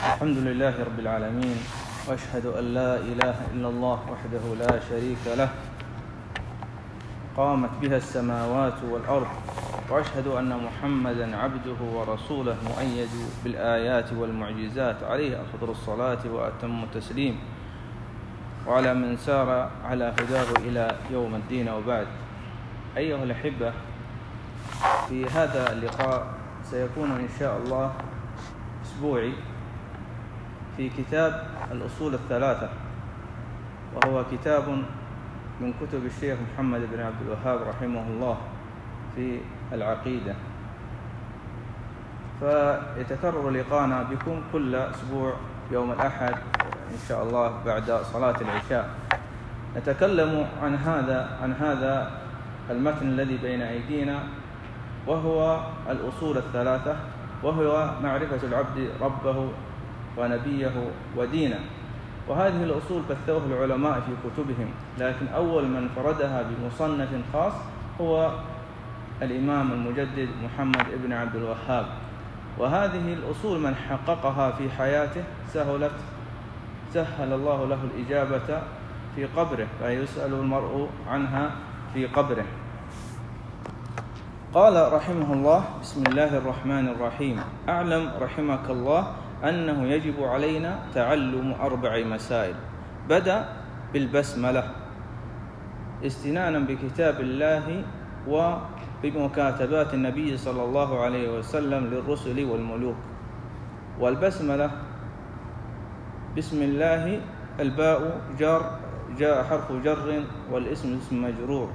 الحمد لله رب العالمين وأشهد أن لا إله إلا الله وحده لا شريك له قامت بها السماوات والأرض وأشهد أن محمدا عبده ورسوله مؤيد بالآيات والمعجزات عليه أفضل الصلاة وأتم التسليم وعلى من سار على هداه إلى يوم الدين وبعد. أيها الأحبة في هذا اللقاء سيكون إن شاء الله أسبوعي. في كتاب الأصول الثلاثة وهو كتاب من كتب الشيخ محمد بن عبد الوهاب رحمه الله في العقيدة. فيتكرر لقانا بكم كل أسبوع يوم الأحد إن شاء الله بعد صلاة العشاء. نتكلم عن هذا عن هذا المتن الذي بين أيدينا وهو الأصول الثلاثة وهو معرفة العبد ربه ونبيه ودينه. وهذه الأصول بثوها العلماء في كتبهم لكن أول من فردها بمصنف خاص هو الإمام المجدد محمد بن عبد الوهاب. وهذه الأصول من حققها في حياته سهلت سهل الله له الإجابة في قبره فيسأل المرء عنها في قبره. قال رحمه الله بسم الله الرحمن الرحيم. أعلم رحمك الله أنه يجب علينا تعلم أربع مسائل. بدأ بالبسملة استنانا بكتاب الله وبمكاتبات النبي صلى الله عليه وسلم للرسل والملوك. والبسملة بسم الله الباء جار جاء حرف جر والاسم اسم مجرور.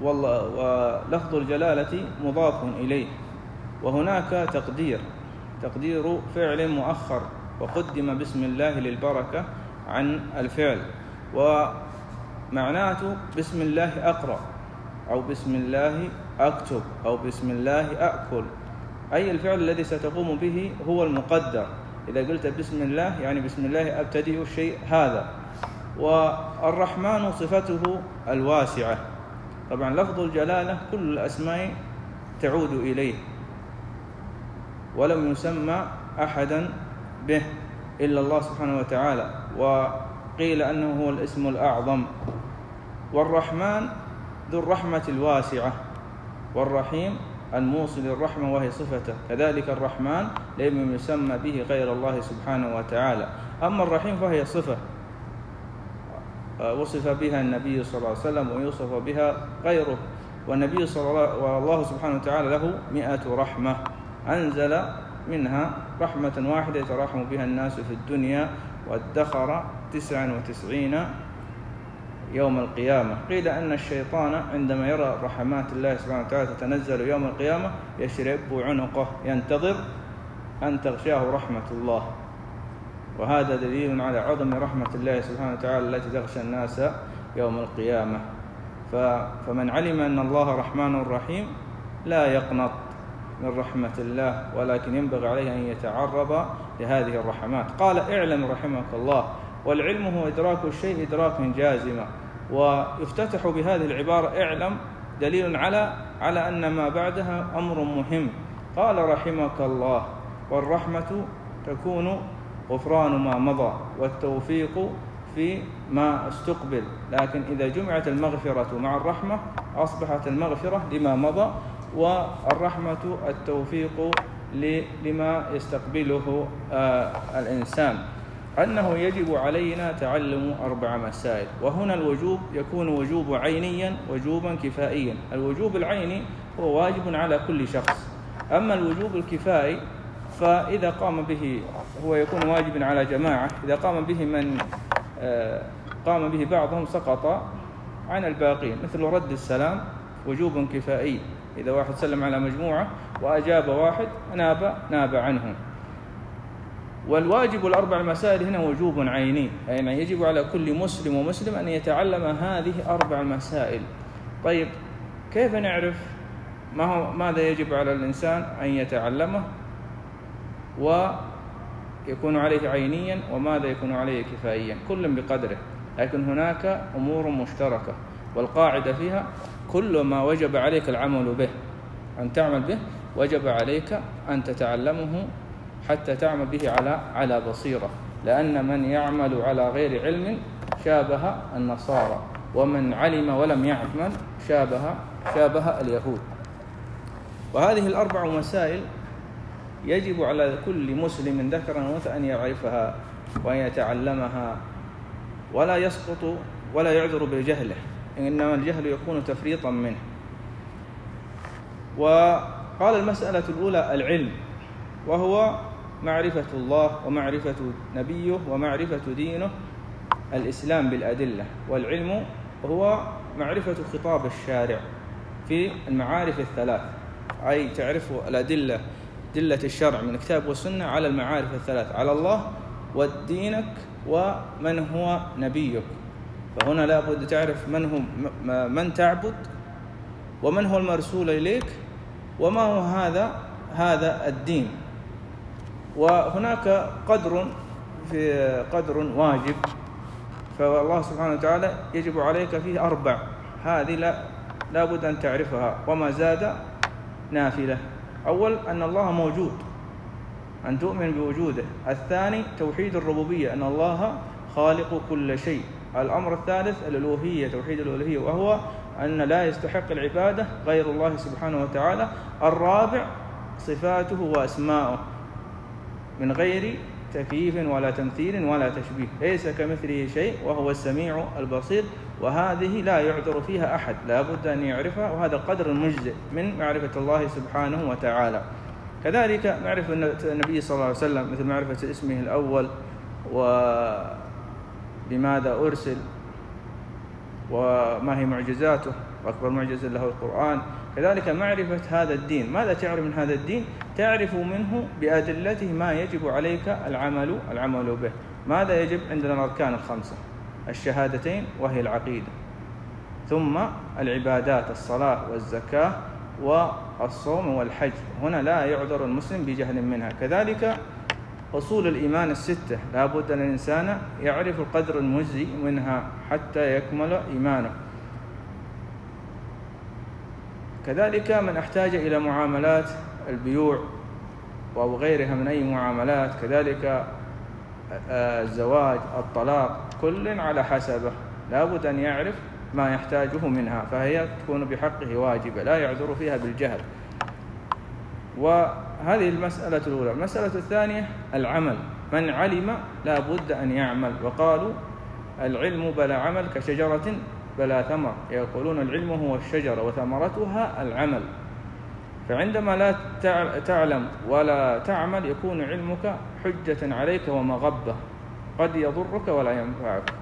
ولفظ الجلالة مضاف إليه. وهناك تقدير. تقدير فعل مؤخر وقدم بسم الله للبركة عن الفعل. ومعناته بسم الله أقرأ أو بسم الله أكتب أو بسم الله أأكل أي الفعل الذي ستقوم به هو المقدر. إذا قلت بسم الله يعني بسم الله أبتدئ الشيء هذا. والرحمن صفته الواسعة. طبعا لفظ الجلالة كل الأسماء تعود إليه. ولم يسمى أحدا به إلا الله سبحانه وتعالى. وقيل أنه هو الاسم الأعظم. والرحمن ذو الرحمة الواسعة. والرحيم الموصل الرحمة وهي صفته. كذلك الرحمن لم يسمى به غير الله سبحانه وتعالى. أما الرحيم فهي صفة. وصف بها النبي صلى الله عليه وسلم ويوصف بها غيره. والنبي صلى الله والله سبحانه وتعالى له مئة رحمة. أنزل منها رحمة واحدة يتراحم بها الناس في الدنيا وادخر تسعا وتسعين يوم القيامة. قيل أن الشيطان عندما يرى رحمات الله سبحانه وتعالى تتنزل يوم القيامة يشرب عنقه ينتظر أن تغشاه رحمة الله. وهذا دليل على عظم رحمة الله سبحانه وتعالى التي تغشى الناس يوم القيامة. فمن علم أن الله رحمن رحيم لا يقنط. من رحمة الله ولكن ينبغي عليه أن يتعرض لهذه الرحمات. قال اعلم رحمك الله والعلم هو إدراك الشيء إدراكا جازما ويفتتح بهذه العبارة اعلم دليل على على أن ما بعدها أمر مهم. قال رحمك الله والرحمة تكون غفران ما مضى والتوفيق في ما استقبل. لكن إذا جمعت المغفرة مع الرحمة أصبحت المغفرة لما مضى والرحمة التوفيق لما يستقبله آه، الإنسان. أنه يجب علينا تعلم أربع مسائل. وهنا الوجوب يكون وجوب عينيا وجوبا كفائيا. الوجوب العيني هو واجب على كل شخص. أما الوجوب الكفائي فإذا قام به هو يكون واجب على جماعة. إذا قام به من آه، قام به بعضهم سقط عن الباقين. مثل رد السلام وجوب كفائي. إذا واحد سلم على مجموعة وأجاب واحد ناب ناب عنه والواجب الأربع مسائل هنا وجوب عيني. يعني يجب على كل مسلم ومسلم أن يتعلم هذه أربع مسائل. طيب كيف نعرف ما هو ماذا يجب على الإنسان أن يتعلمه؟ ويكون عليه عينيا وماذا يكون عليه كفائيا. كل بقدره. لكن هناك أمور مشتركة والقاعدة فيها كل ما وجب عليك العمل به أن تعمل به وجب عليك أن تتعلمه حتى تعمل به على على بصيرة. لأن من يعمل على غير علم شابه النصارى ومن علم ولم يعمل شابه شابه اليهود. وهذه الأربع مسائل يجب على كل مسلم ذكر وأنثى أن يعرفها وأن يتعلمها ولا يسقط ولا يعذر بجهله. إنما الجهل يكون تفريطا منه. وقال المسألة الأولى العلم وهو معرفة الله ومعرفة نبيه ومعرفة دينه الإسلام بالأدلة والعلم هو معرفة خطاب الشارع في المعارف الثلاث. أي تعرف الأدلة دلة الشرع من الكتاب والسنة على المعارف الثلاث على الله ودينك ومن هو نبيك. فهنا لابد تعرف من هم من تعبد ومن هو المرسول إليك وما هو هذا هذا الدين. وهناك قدر في قدر واجب. فالله سبحانه وتعالى يجب عليك فيه أربع. هذه لا لابد أن تعرفها. وما زاد نافلة. أول أن الله موجود. أن تؤمن بوجوده. الثاني توحيد الربوبية. أن الله خالق كل شيء. الأمر الثالث الألوهية توحيد الألوهية وهو أن لا يستحق العبادة غير الله سبحانه وتعالى. الرابع صفاته وأسماؤه من غير تكييف ولا تمثيل ولا تشبيه. ليس كمثله شيء وهو السميع البصير وهذه لا يعذر فيها أحد. لا بد أن يعرفها وهذا قدر مجزئ من معرفة الله سبحانه وتعالى. كذلك معرفة النبي صلى الله عليه وسلم مثل معرفة اسمه الأول وبماذا أرسل وما هي معجزاته؟ وأكبر معجزة له القرآن. كذلك معرفة هذا الدين. ماذا تعرف من هذا الدين؟ تعرف منه بأدلته ما يجب عليك العمل العمل به. ماذا يجب عندنا الأركان الخمسة؟ الشهادتين وهي العقيدة. ثم العبادات الصلاة والزكاة والصوم والحج. هنا لا يعذر المسلم بجهل منها. كذلك أصول الإيمان الستة. لا بد أن الإنسان يعرف القدر المجزي منها حتى يكمل إيمانه. كذلك من احتاج إلى معاملات البيوع أو غيرها من أي معاملات كذلك آه، الزواج الطلاق كل على حسبه. لابد أن يعرف ما يحتاجه منها فهي تكون بحقه واجبة لا يعذر فيها بالجهل. وهذه المسألة الأولى. المسألة الثانية العمل. من علم لا بد أن يعمل. وقالوا العلم بلا عمل كشجرة بلا ثمر. يقولون العلم هو الشجرة وثمرتها العمل. فعندما لا تعلم ولا تعمل يكون علمك حجة عليك ومغبة. قد يضرك ولا ينفعك.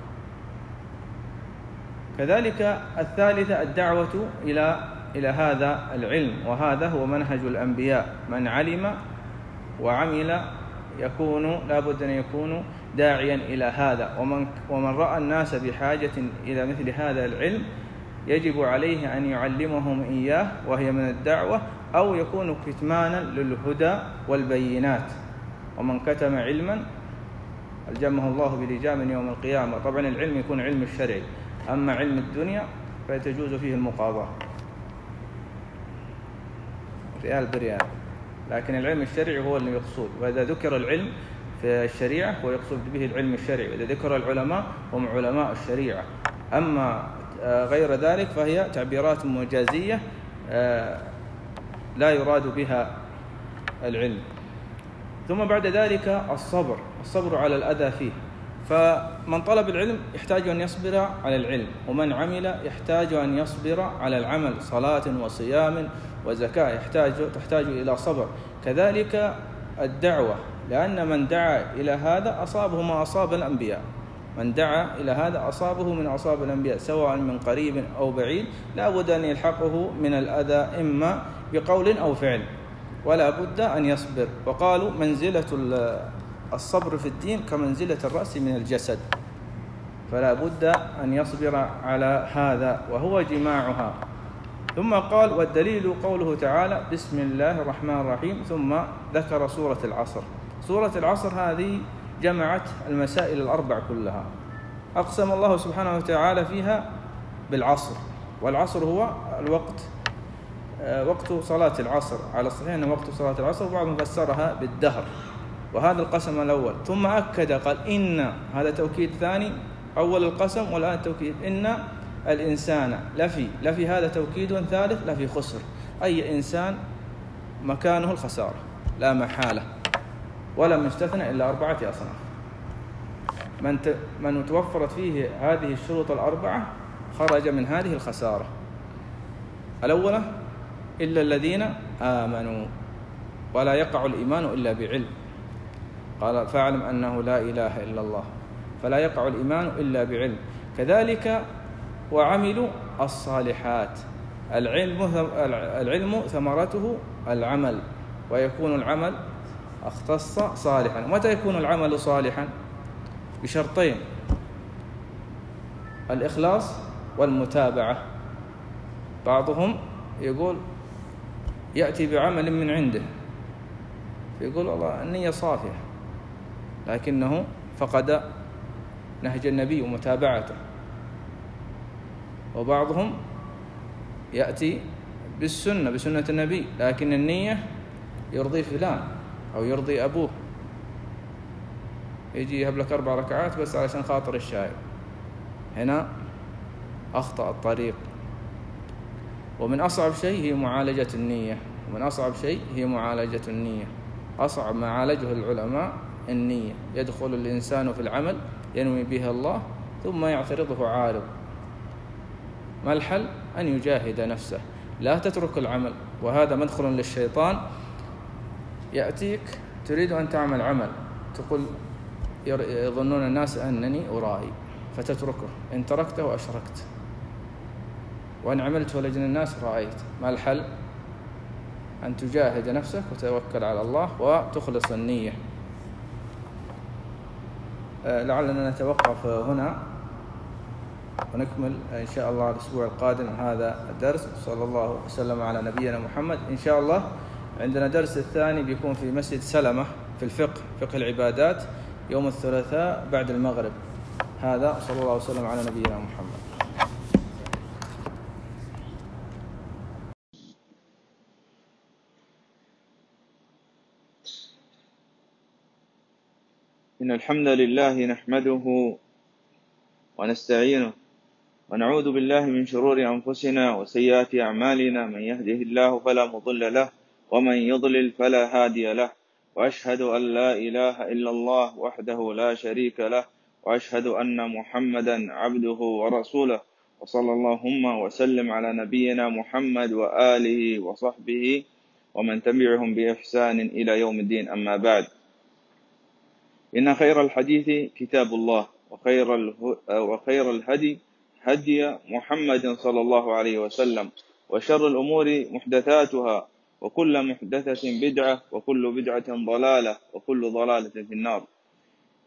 كذلك الثالثة الدعوة إلى إلى هذا العلم وهذا هو منهج الأنبياء. من علم وعمل يكون لابد أن يكون داعيا إلى هذا. ومن, ومن رأى الناس بحاجة إلى مثل هذا العلم يجب عليه أن يعلمهم إياه وهي من الدعوة أو يكون كتمانا للهدى والبينات. ومن كتم علما ألجمه الله بلجام يوم القيامة. طبعا العلم يكون علم الشرعي أما علم الدنيا فتجوز فيه المقاضاة. ريال بريال. لكن العلم الشرعي هو اللي يقصود وإذا ذكر العلم في الشريعة هو يقصد به العلم الشرعي. وإذا ذكر العلماء هم علماء الشريعة. أما آه، غير ذلك فهي تعبيرات مجازية آه، لا يراد بها العلم. ثم بعد ذلك الصبر. الصبر على الأذى فيه. فمن طلب العلم يحتاج أن يصبر على العلم ومن عمل يحتاج أن يصبر على العمل. صلاة وصيام وزكاة يحتاج تحتاج إلى صبر. كذلك الدعوة لأن من دعا إلى هذا أصابه ما أصاب الأنبياء. من دعا إلى هذا أصابه من أصاب الأنبياء سواء من قريب أو بعيد لا بد أن يلحقه من الأذى إما بقول أو فعل. ولا بد أن يصبر. وقالوا منزلة الصبر في الدين كمنزلة الرأس من الجسد. فلا بد أن يصبر على هذا وهو جماعها. ثم قال والدليل قوله تعالى بسم الله الرحمن الرحيم ثم ذكر سورة العصر. سورة العصر هذه جمعت المسائل الأربع كلها. أقسم الله سبحانه وتعالى فيها بالعصر والعصر هو الوقت آه، وقت صلاة العصر. على الصحيح أنه وقت صلاة العصر وبعضهم فسرها بالدهر وهذا القسم الأول. ثم أكد قال إن هذا توكيد ثاني أول القسم والآن التوكيد. إن الإنسان لفي لفي هذا توكيد ثالث لفي خسر. أي إنسان مكانه الخسارة لا محالة ولم يستثنى إلا أربعة أصناف. من من توفرت فيه هذه الشروط الأربعة خرج من هذه الخسارة. الأولى إلا الذين آمنوا ولا يقع الإيمان إلا بعلم. قال فاعلم أنه لا إله إلا الله فلا يقع الإيمان إلا بعلم. كذلك وعملوا الصالحات. العلم العلم ثمرته العمل ويكون العمل اختص صالحا. متى يكون العمل صالحا؟ بشرطين الإخلاص والمتابعة. بعضهم يقول يأتي بعمل من عنده يقول والله النية صافية لكنه فقد نهج النبي ومتابعته. وبعضهم يأتي بالسنة بسنة النبي لكن النية يرضي فلان أو يرضي أبوه. يجي يهب لك أربع ركعات بس علشان خاطر الشاي. هنا أخطأ الطريق. ومن أصعب شيء هي معالجة النية. ومن أصعب شيء هي معالجة النية. أصعب ما عالجه العلماء النية. يدخل الإنسان في العمل ينوي بها الله ثم يعترضه عارض. ما الحل؟ أن يجاهد نفسه. لا تترك العمل. وهذا مدخل للشيطان. يأتيك تريد أن تعمل عمل. تقول يظنون الناس أنني أرائي. فتتركه. إن تركته أشركت. وإن عملت ولجن الناس رأيت. ما الحل؟ أن تجاهد نفسك وتوكل على الله وتخلص النية. آه، لعلنا نتوقف هنا. ونكمل إن شاء الله الأسبوع القادم هذا الدرس. صلى الله وسلم على نبينا محمد. إن شاء الله عندنا درس الثاني بيكون في مسجد سلمة في الفقه فقه العبادات يوم الثلاثاء بعد المغرب. هذا صلى الله وسلم على نبينا محمد. إن الحمد لله نحمده ونستعينه ونعوذ بالله من شرور أنفسنا وسيئات أعمالنا. من يهده الله فلا مضل له ومن يضلل فلا هادي له. وأشهد أن لا إله إلا الله وحده لا شريك له وأشهد أن محمدا عبده ورسوله. وصلى اللهم وسلم على نبينا محمد وآله وصحبه ومن تبعهم بإحسان إلى يوم الدين. أما بعد إن خير الحديث كتاب الله وخير, وخير الهدي هدي محمد صلى الله عليه وسلم وشر الأمور محدثاتها وكل محدثة بدعة وكل بدعة ضلالة وكل ضلالة في النار.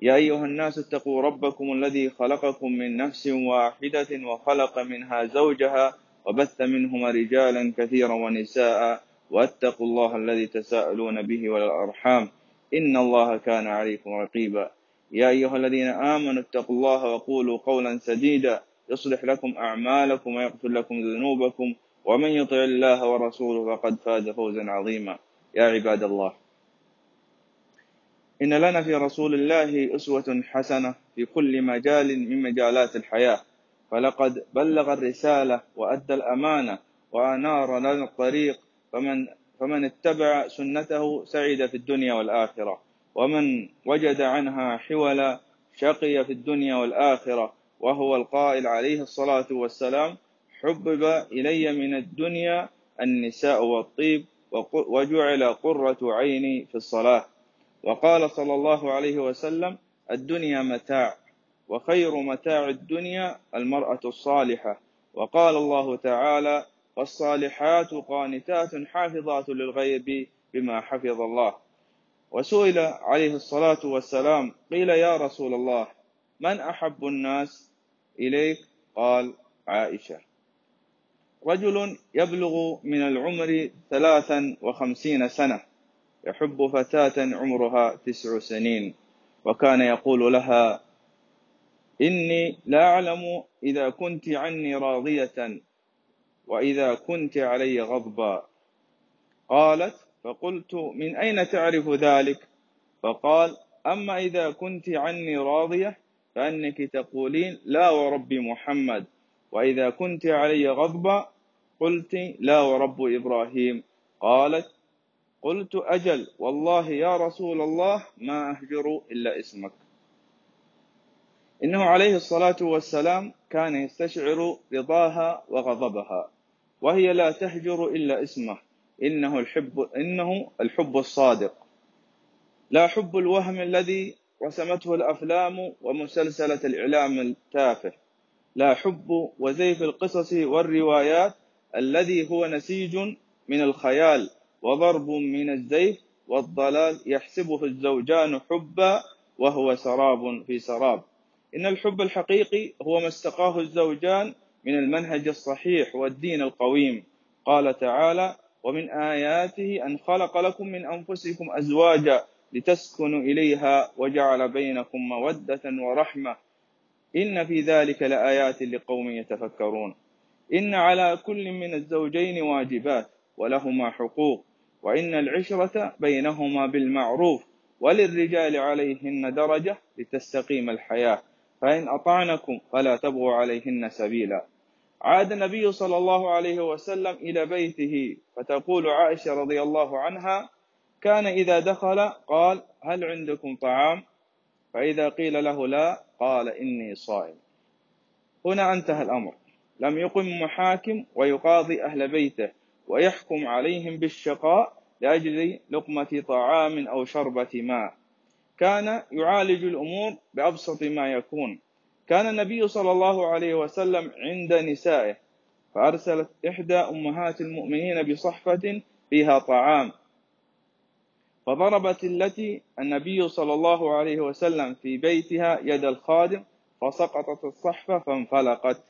يا أيها الناس اتقوا ربكم الذي خلقكم من نفس واحدة وخلق منها زوجها وبث منهما رجالا كثيرا ونساء واتقوا الله الذي تساءلون به والأرحام. إن الله كان عليكم رقيبا. يا أيها الذين آمنوا اتقوا الله وقولوا قولا سديدا. يصلح لكم أعمالكم ويغفر لكم ذنوبكم ومن يطع الله ورسوله فقد فاز فوزا عظيما. يا عباد الله إن لنا في رسول الله أسوة حسنة في كل مجال من مجالات الحياة. فلقد بلغ الرسالة وأدى الأمانة وأنار لنا الطريق. فمن فمن اتبع سنته سعد في الدنيا والآخرة. ومن وجد عنها حولا شقي في الدنيا والآخرة. وهو القائل عليه الصلاة والسلام حبب إلي من الدنيا النساء والطيب وجعل قرة عيني في الصلاة. وقال صلى الله عليه وسلم الدنيا متاع وخير متاع الدنيا المرأة الصالحة. وقال الله تعالى والصالحات قانتات حافظات للغيب بما حفظ الله. وسئل عليه الصلاة والسلام قيل يا رسول الله من أحب الناس؟ إليك قال عائشة. رجل يبلغ من العمر ثلاثا وخمسين سنة يحب فتاة عمرها تسع سنين وكان يقول لها إني لا أعلم إذا كنت عني راضية وإذا كنت علي غضبا. قالت فقلت من أين تعرف ذلك؟ فقال أما إذا كنت عني راضية فأنك تقولين لا ورب محمد وإذا كنت علي غضبا قلت لا ورب إبراهيم. قالت قلت أجل والله يا رسول الله ما أهجر إلا اسمك. إنه عليه الصلاة والسلام كان يستشعر رضاها وغضبها وهي لا تهجر إلا اسمه إنه الحب إنه الحب الصادق. لا حب الوهم الذي رسمته الأفلام ومسلسلة الإعلام التافه. لا حب وزيف القصص والروايات الذي هو نسيج من الخيال وضرب من الزيف والضلال يحسبه الزوجان حبا وهو سراب في سراب. إن الحب الحقيقي هو ما استقاه الزوجان من المنهج الصحيح والدين القويم. قال تعالى ومن آياته أن خلق لكم من أنفسكم أزواجا لتسكنوا إليها وجعل بينكم مودة ورحمة. إن في ذلك لآيات لقوم يتفكرون. إن على كل من الزوجين واجبات ولهما حقوق وإن العشرة بينهما بالمعروف وللرجال عليهن درجة لتستقيم الحياة. فإن أطعنكم فلا تبغوا عليهن سبيلا. عاد النبي صلى الله عليه وسلم إلى بيته فتقول عائشة رضي الله عنها كان إذا دخل قال هل عندكم طعام؟ فإذا قيل له لا قال إني صائم. هنا انتهى الأمر. لم يقم محاكم ويقاضي أهل بيته ويحكم عليهم بالشقاء لأجل لقمة طعام أو شربة ماء. كان يعالج الأمور بأبسط ما يكون. كان النبي صلى الله عليه وسلم عند نسائه فأرسلت إحدى أمهات المؤمنين بصحفة فيها طعام. فضربت التي النبي صلى الله عليه وسلم في بيتها يد الخادم فسقطت الصحفة فانفلقت.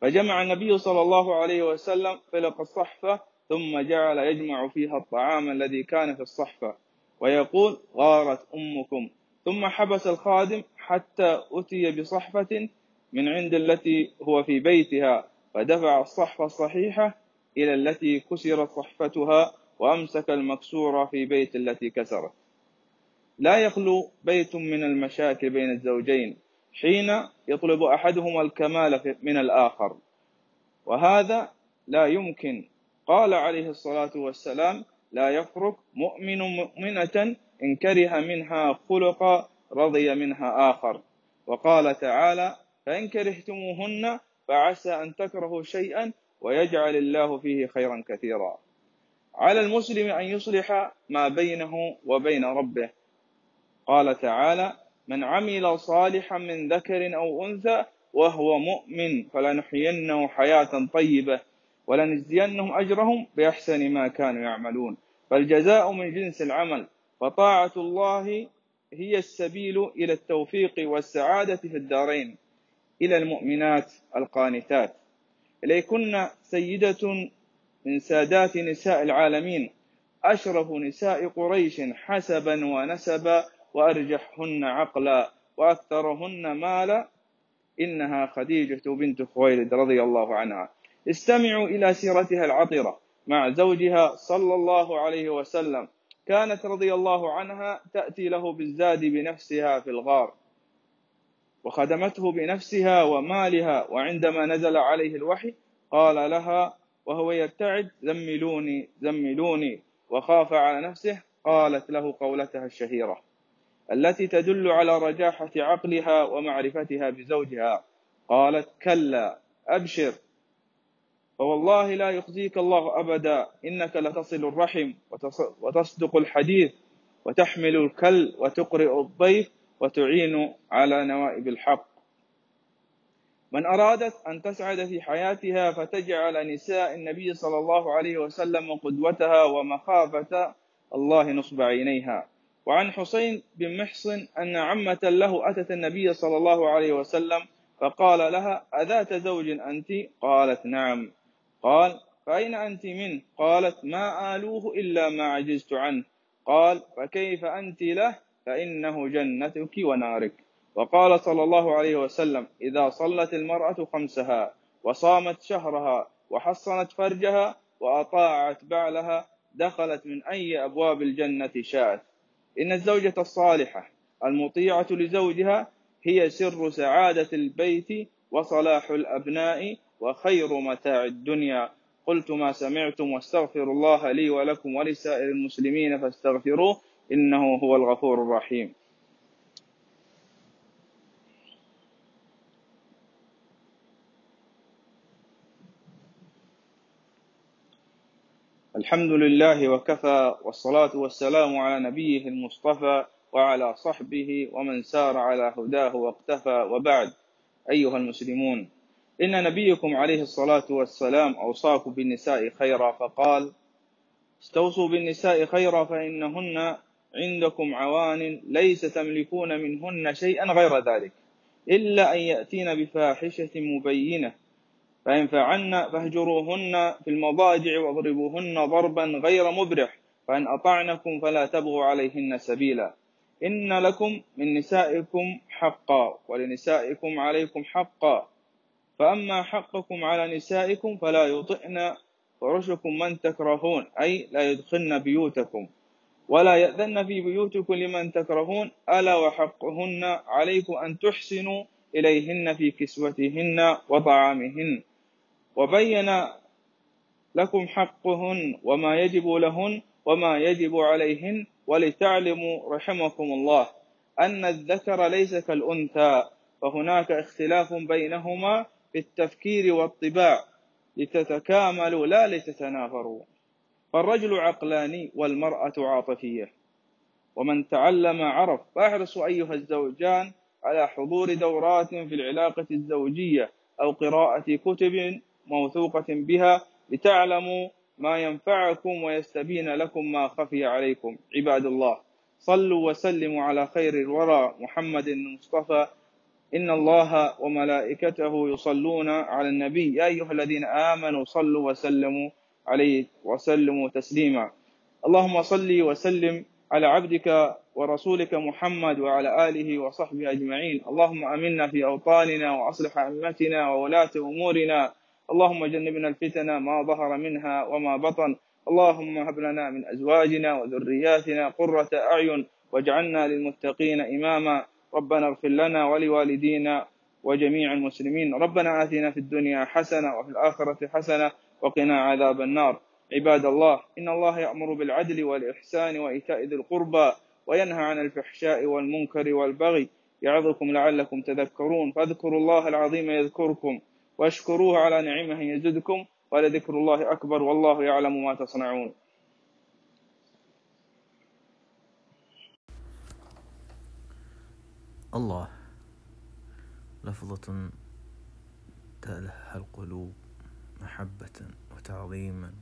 فجمع النبي صلى الله عليه وسلم فلق الصحفة ثم جعل يجمع فيها الطعام الذي كان في الصحفة ويقول غارت أمكم. ثم حبس الخادم حتى أتي بصحفة من عند التي هو في بيتها فدفع الصحفة الصحيحة إلى التي كسرت صحفتها. وأمسك المكسورة في بيت التي كسرت. لا يخلو بيت من المشاكل بين الزوجين حين يطلب أحدهما الكمال من الآخر. وهذا لا يمكن. قال عليه الصلاة والسلام لا يفرق مؤمن مؤمنة إن كره منها خلقا رضي منها آخر. وقال تعالى فإن كرهتموهن فعسى أن تكرهوا شيئا ويجعل الله فيه خيرا كثيرا. على المسلم أن يصلح ما بينه وبين ربه. قال تعالى من عمل صالحا من ذكر أو أنثى وهو مؤمن فلنحيينه حياة طيبة ولنجزينهم أجرهم بأحسن ما كانوا يعملون. فالجزاء من جنس العمل فطاعة الله هي السبيل إلى التوفيق والسعادة في الدارين إلى المؤمنات القانتات. إليكن سيدة من سادات نساء العالمين. أشرف نساء قريش حسبا ونسبا وأرجحهن عقلا وأكثرهن مالا. إنها خديجة بنت خويلد رضي الله عنها. استمعوا إلى سيرتها العطرة مع زوجها صلى الله عليه وسلم. كانت رضي الله عنها تأتي له بالزاد بنفسها في الغار. وخدمته بنفسها ومالها. وعندما نزل عليه الوحي قال لها وهو يرتعد زملوني زملوني. وخاف على نفسه قالت له قولتها الشهيرة التي تدل على رجاحة عقلها ومعرفتها بزوجها. قالت كلا أبشر. فوالله لا يخزيك الله أبدا إنك لتصل الرحم وتصدق الحديث وتحمل الكل وتقرئ الضيف وتعين على نوائب الحق. من أرادت أن تسعد في حياتها فتجعل نساء النبي صلى الله عليه وسلم قدوتها ومخافة الله نصب عينيها. وعن حسين بن محصن أن عمة له أتت النبي صلى الله عليه وسلم فقال لها أذات زوج أنت؟ قالت نعم. قال فأين أنت منه؟ قالت ما آلوه إلا ما عجزت عنه. قال فكيف أنت له؟ فإنه جنتك ونارك. وقال صلى الله عليه وسلم إذا صلت المرأة خمسها وصامت شهرها وحصنت فرجها وأطاعت بعلها دخلت من أي أبواب الجنة شاءت. إن الزوجة الصالحة المطيعة لزوجها هي سر سعادة البيت وصلاح الأبناء وخير متاع الدنيا. قلت ما سمعتم واستغفر الله لي ولكم ولسائر المسلمين فاستغفروه إنه هو الغفور الرحيم. الحمد لله وكفى والصلاة والسلام على نبيه المصطفى وعلى صحبه ومن سار على هداه واقتفى وبعد. أيها المسلمون إن نبيكم عليه الصلاة والسلام أوصاكم بالنساء خيرا فقال استوصوا بالنساء خيرا فإنهن عندكم عوان ليس تملكون منهن شيئا غير ذلك إلا أن يأتين بفاحشة مبينة فإن فعلن فاهجروهن في المضاجع واضربوهن ضربا غير مبرح فإن أطعنكم فلا تبغوا عليهن سبيلا. إن لكم من نسائكم حقا ولنسائكم عليكم حقا. فأما حقكم على نسائكم فلا يطئن فرشكم من تكرهون أي لا يدخلن بيوتكم. ولا يأذن في بيوتكم لمن تكرهون ألا وحقهن عليكم أن تحسنوا إليهن في كسوتهن وطعامهن. وبين لكم حقهن وما يجب لهن وما يجب عليهن ولتعلموا رحمكم الله أن الذكر ليس كالأنثى فهناك اختلاف بينهما في التفكير والطباع لتتكاملوا لا لتتنافروا. فالرجل عقلاني والمرأة عاطفية. ومن تعلم عرف فاحرصوا أيها الزوجان على حضور دورات في العلاقة الزوجية أو قراءة كتب موثوقة بها لتعلموا ما ينفعكم ويستبين لكم ما خفي عليكم. عباد الله صلوا وسلموا على خير الورى محمد المصطفى. إن الله وملائكته يصلون على النبي. يا أيها الذين آمنوا صلوا وسلموا عليه وسلموا تسليما. اللهم صل وسلم على عبدك ورسولك محمد وعلى آله وصحبه أجمعين. اللهم أمنا في أوطاننا وأصلح أئمتنا وولاة أمورنا. اللهم جنبنا الفتن ما ظهر منها وما بطن. اللهم هب لنا من أزواجنا وذرياتنا قرة أعين واجعلنا للمتقين إماما. ربنا اغفر لنا ولوالدينا وجميع المسلمين. ربنا آتنا في الدنيا حسنة وفي الآخرة حسنة وقنا عذاب النار. عباد الله إن الله يأمر بالعدل والإحسان وإيتاء ذي القربى وينهى عن الفحشاء والمنكر والبغي. يعظكم لعلكم تذكرون. فاذكروا الله العظيم يذكركم. واشكروه على نعمه يزدكم ولذكر الله أكبر والله يعلم ما تصنعون. الله لفظة تألهها القلوب محبة وتعظيما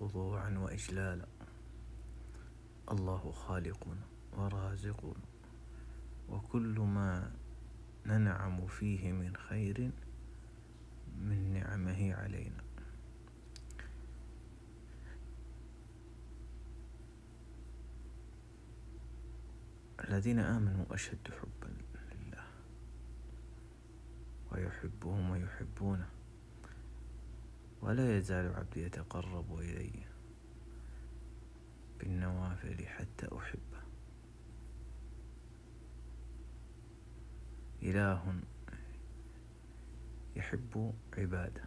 خضوعا وإجلالا. الله خالقنا ورازقنا وكل ما ننعم فيه من خير من نعمه علينا. الذين آمنوا أشد حبا لله ويحبهم ويحبونه ولا يزال عبدي يتقرب إلي بالنوافل حتى أحبه. إله يحب عباده.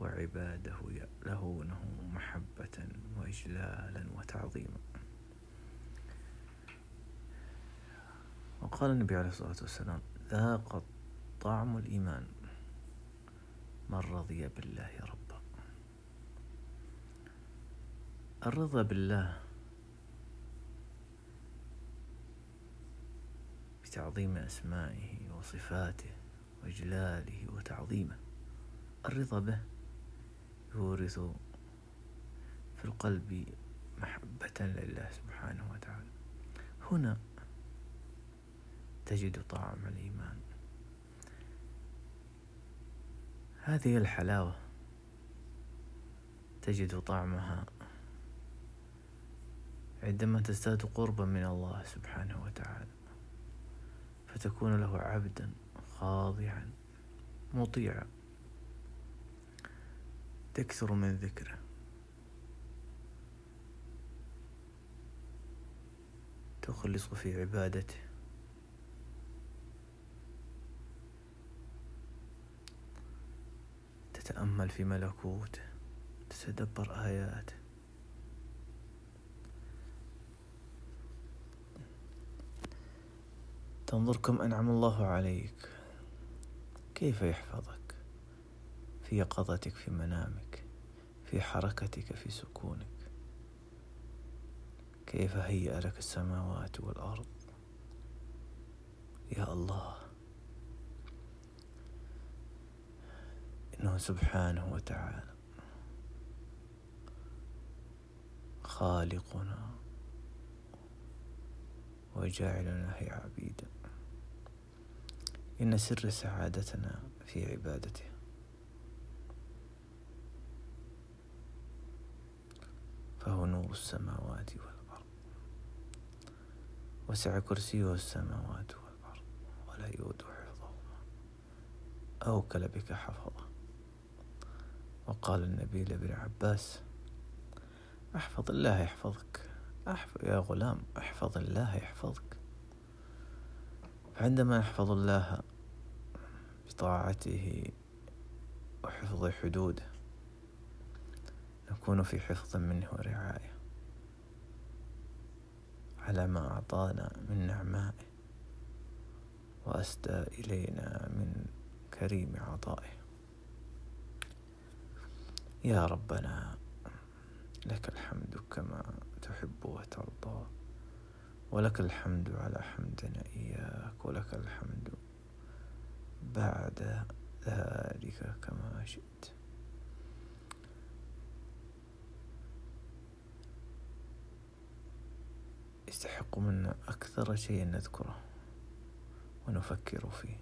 وعباده يألهونه محبة وإجلالا وتعظيما. وقال النبي عليه الصلاة والسلام ذاق طعم الإيمان من رضي بالله ربا. الرضا بالله بتعظيم أسمائه وصفاته وإجلاله وتعظيمه. الرضا به يورث في القلب محبة لله سبحانه وتعالى. هنا تجد طعم الإيمان. هذه الحلاوة تجد طعمها عندما تزداد قربا من الله سبحانه وتعالى فتكون له عبدا خاضعا مطيعا تكثر من ذكره. تخلص في عبادته. تتأمل في ملكوته. تتدبر آياته. تنظر كم أنعم الله عليك. كيف يحفظك؟ في يقظتك في منامك في حركتك في سكونك. كيف هيأ لك السماوات والأرض؟ يا الله. إنه سبحانه وتعالى خالقنا وجاعلنا هي عبيدا. إن سر سعادتنا في عبادته. فهو نور السماوات والأرض. وسع كرسيه السماوات والأرض ولا يؤد حفظهما. أوكل بك حفظه. وقال النبي لابن عباس أحفظ الله يحفظك. احفظ يا غلام أحفظ الله يحفظك. فعندما نحفظ الله بطاعته وحفظ حدوده. نكون في حفظ منه ورعاية. على ما أعطانا من نعمائه. وأسدى إلينا من كريم عطائه. يا ربنا لك الحمد كما تحب وترضى. ولك الحمد على حمدنا إياك ولك الحمد بعد ذلك كما شئت. يستحق منا أكثر شيء نذكره ونفكر فيه.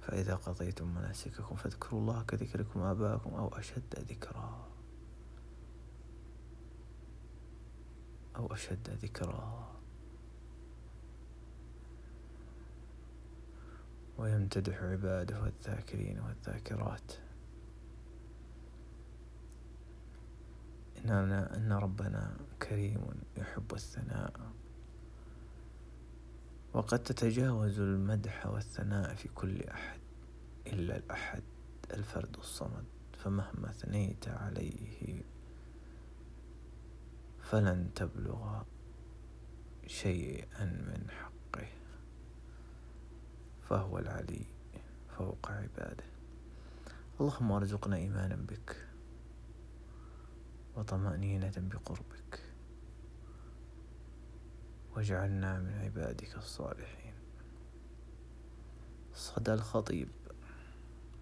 فإذا قضيتم مناسككم فاذكروا الله كذكركم آباءكم أو أشد ذكرًا. أو أشد ذكرى ويمتدح عباده الذاكرين والذاكرات. إننا إن ربنا كريم يحب الثناء. وقد تتجاوز المدح والثناء في كل أحد إلا الأحد الفرد الصمد فمهما ثنيت عليه فلن تبلغ شيئا من حقه. فهو العلي فوق عباده. اللهم ارزقنا إيمانا بك وطمأنينة بقربك. واجعلنا من عبادك الصالحين. صدى الخطيب.